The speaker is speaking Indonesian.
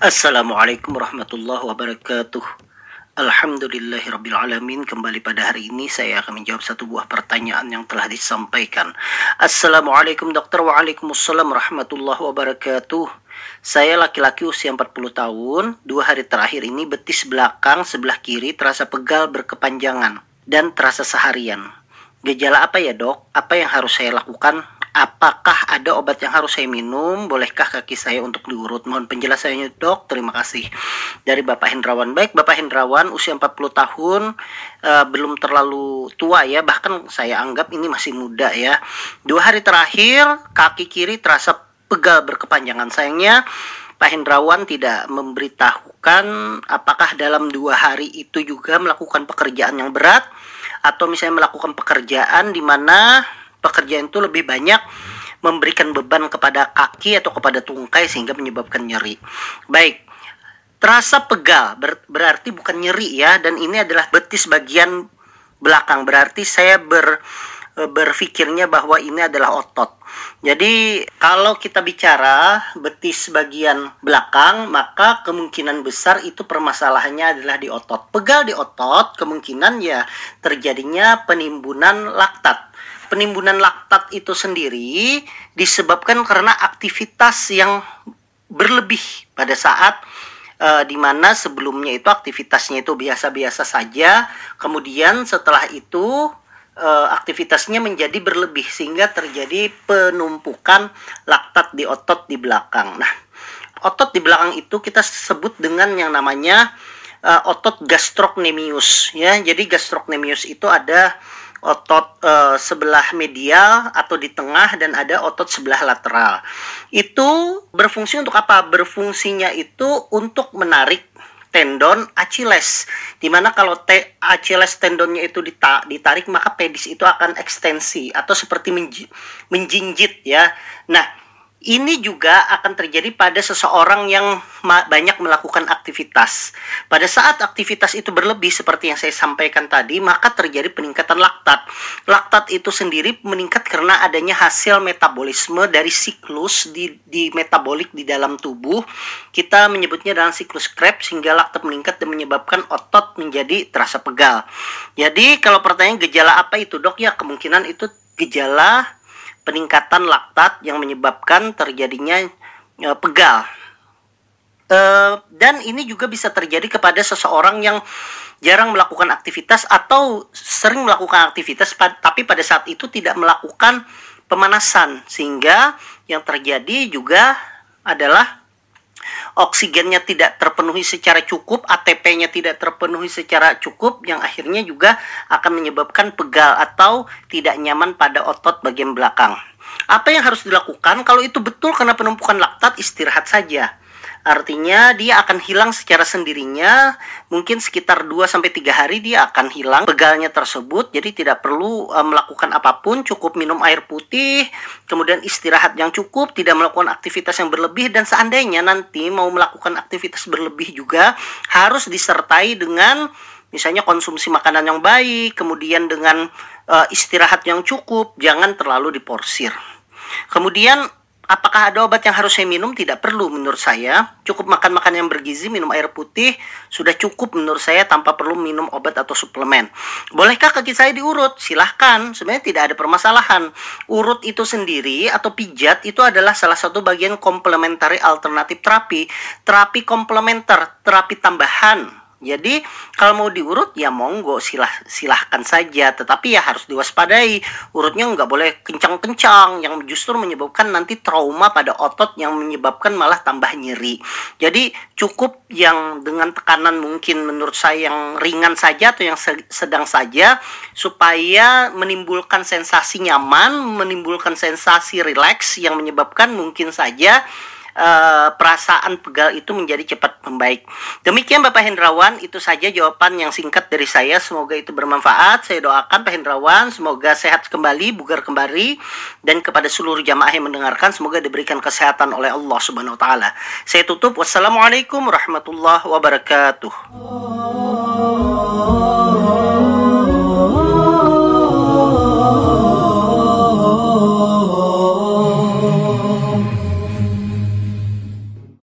Assalamualaikum warahmatullahi wabarakatuh. Alhamdulillahirrabbilalamin Kembali pada hari ini saya akan menjawab satu buah pertanyaan yang telah disampaikan Assalamualaikum dokter Waalaikumsalam warahmatullahi wabarakatuh Saya laki-laki usia 40 tahun Dua hari terakhir ini betis belakang sebelah kiri terasa pegal berkepanjangan Dan terasa seharian Gejala apa ya dok? Apa yang harus saya lakukan? Apakah ada obat yang harus saya minum? Bolehkah kaki saya untuk diurut? Mohon penjelasannya dok. Terima kasih. Dari Bapak Hendrawan. Baik Bapak Hendrawan usia 40 tahun uh, belum terlalu tua ya. Bahkan saya anggap ini masih muda ya. Dua hari terakhir kaki kiri terasa pegal berkepanjangan. Sayangnya Pak Hendrawan tidak memberitahukan apakah dalam dua hari itu juga melakukan pekerjaan yang berat atau misalnya melakukan pekerjaan di mana pekerjaan itu lebih banyak memberikan beban kepada kaki atau kepada tungkai sehingga menyebabkan nyeri. Baik, terasa pegal ber berarti bukan nyeri ya dan ini adalah betis bagian belakang berarti saya ber e, berpikirnya bahwa ini adalah otot. Jadi kalau kita bicara betis bagian belakang, maka kemungkinan besar itu permasalahannya adalah di otot. Pegal di otot, kemungkinan ya terjadinya penimbunan laktat penimbunan laktat itu sendiri disebabkan karena aktivitas yang berlebih pada saat uh, di mana sebelumnya itu aktivitasnya itu biasa-biasa saja, kemudian setelah itu uh, aktivitasnya menjadi berlebih sehingga terjadi penumpukan laktat di otot di belakang. Nah, otot di belakang itu kita sebut dengan yang namanya uh, otot gastrocnemius ya. Jadi gastrocnemius itu ada otot uh, sebelah medial atau di tengah dan ada otot sebelah lateral. Itu berfungsi untuk apa? Berfungsinya itu untuk menarik tendon Achilles. Di mana kalau te Achilles tendonnya itu ditarik maka pedis itu akan ekstensi atau seperti menjinjit ya. Nah, ini juga akan terjadi pada seseorang yang banyak melakukan aktivitas. Pada saat aktivitas itu berlebih seperti yang saya sampaikan tadi, maka terjadi peningkatan laktat. Laktat itu sendiri meningkat karena adanya hasil metabolisme dari siklus di, di metabolik di dalam tubuh. Kita menyebutnya dalam siklus Krebs sehingga laktat meningkat dan menyebabkan otot menjadi terasa pegal. Jadi kalau pertanyaan gejala apa itu dok? Ya kemungkinan itu gejala peningkatan laktat yang menyebabkan terjadinya e, pegal. E, dan ini juga bisa terjadi kepada seseorang yang jarang melakukan aktivitas atau sering melakukan aktivitas tapi pada saat itu tidak melakukan pemanasan sehingga yang terjadi juga adalah oksigennya tidak terpenuhi secara cukup, ATP-nya tidak terpenuhi secara cukup, yang akhirnya juga akan menyebabkan pegal atau tidak nyaman pada otot bagian belakang. Apa yang harus dilakukan? Kalau itu betul karena penumpukan laktat, istirahat saja. Artinya dia akan hilang secara sendirinya, mungkin sekitar 2 sampai 3 hari dia akan hilang pegalnya tersebut. Jadi tidak perlu uh, melakukan apa pun, cukup minum air putih, kemudian istirahat yang cukup, tidak melakukan aktivitas yang berlebih dan seandainya nanti mau melakukan aktivitas berlebih juga harus disertai dengan misalnya konsumsi makanan yang baik, kemudian dengan uh, istirahat yang cukup, jangan terlalu diporsir. Kemudian Apakah ada obat yang harus saya minum? Tidak perlu menurut saya. Cukup makan makan yang bergizi, minum air putih, sudah cukup menurut saya tanpa perlu minum obat atau suplemen. Bolehkah kaki saya diurut? Silahkan, sebenarnya tidak ada permasalahan. Urut itu sendiri atau pijat itu adalah salah satu bagian komplementari alternatif terapi. Terapi komplementer, terapi tambahan jadi kalau mau diurut ya monggo silah silahkan saja, tetapi ya harus diwaspadai. Urutnya nggak boleh kencang-kencang yang justru menyebabkan nanti trauma pada otot yang menyebabkan malah tambah nyeri. Jadi cukup yang dengan tekanan mungkin menurut saya yang ringan saja atau yang sedang saja supaya menimbulkan sensasi nyaman, menimbulkan sensasi rileks yang menyebabkan mungkin saja uh, perasaan pegal itu menjadi cepat membaik. Demikian Bapak Hendrawan, itu saja jawaban yang singkat dari saya. Semoga itu bermanfaat. Saya doakan Pak Hendrawan semoga sehat kembali, bugar kembali dan kepada seluruh jamaah yang mendengarkan semoga diberikan kesehatan oleh Allah Subhanahu wa taala. Saya tutup. Wassalamualaikum warahmatullahi wabarakatuh.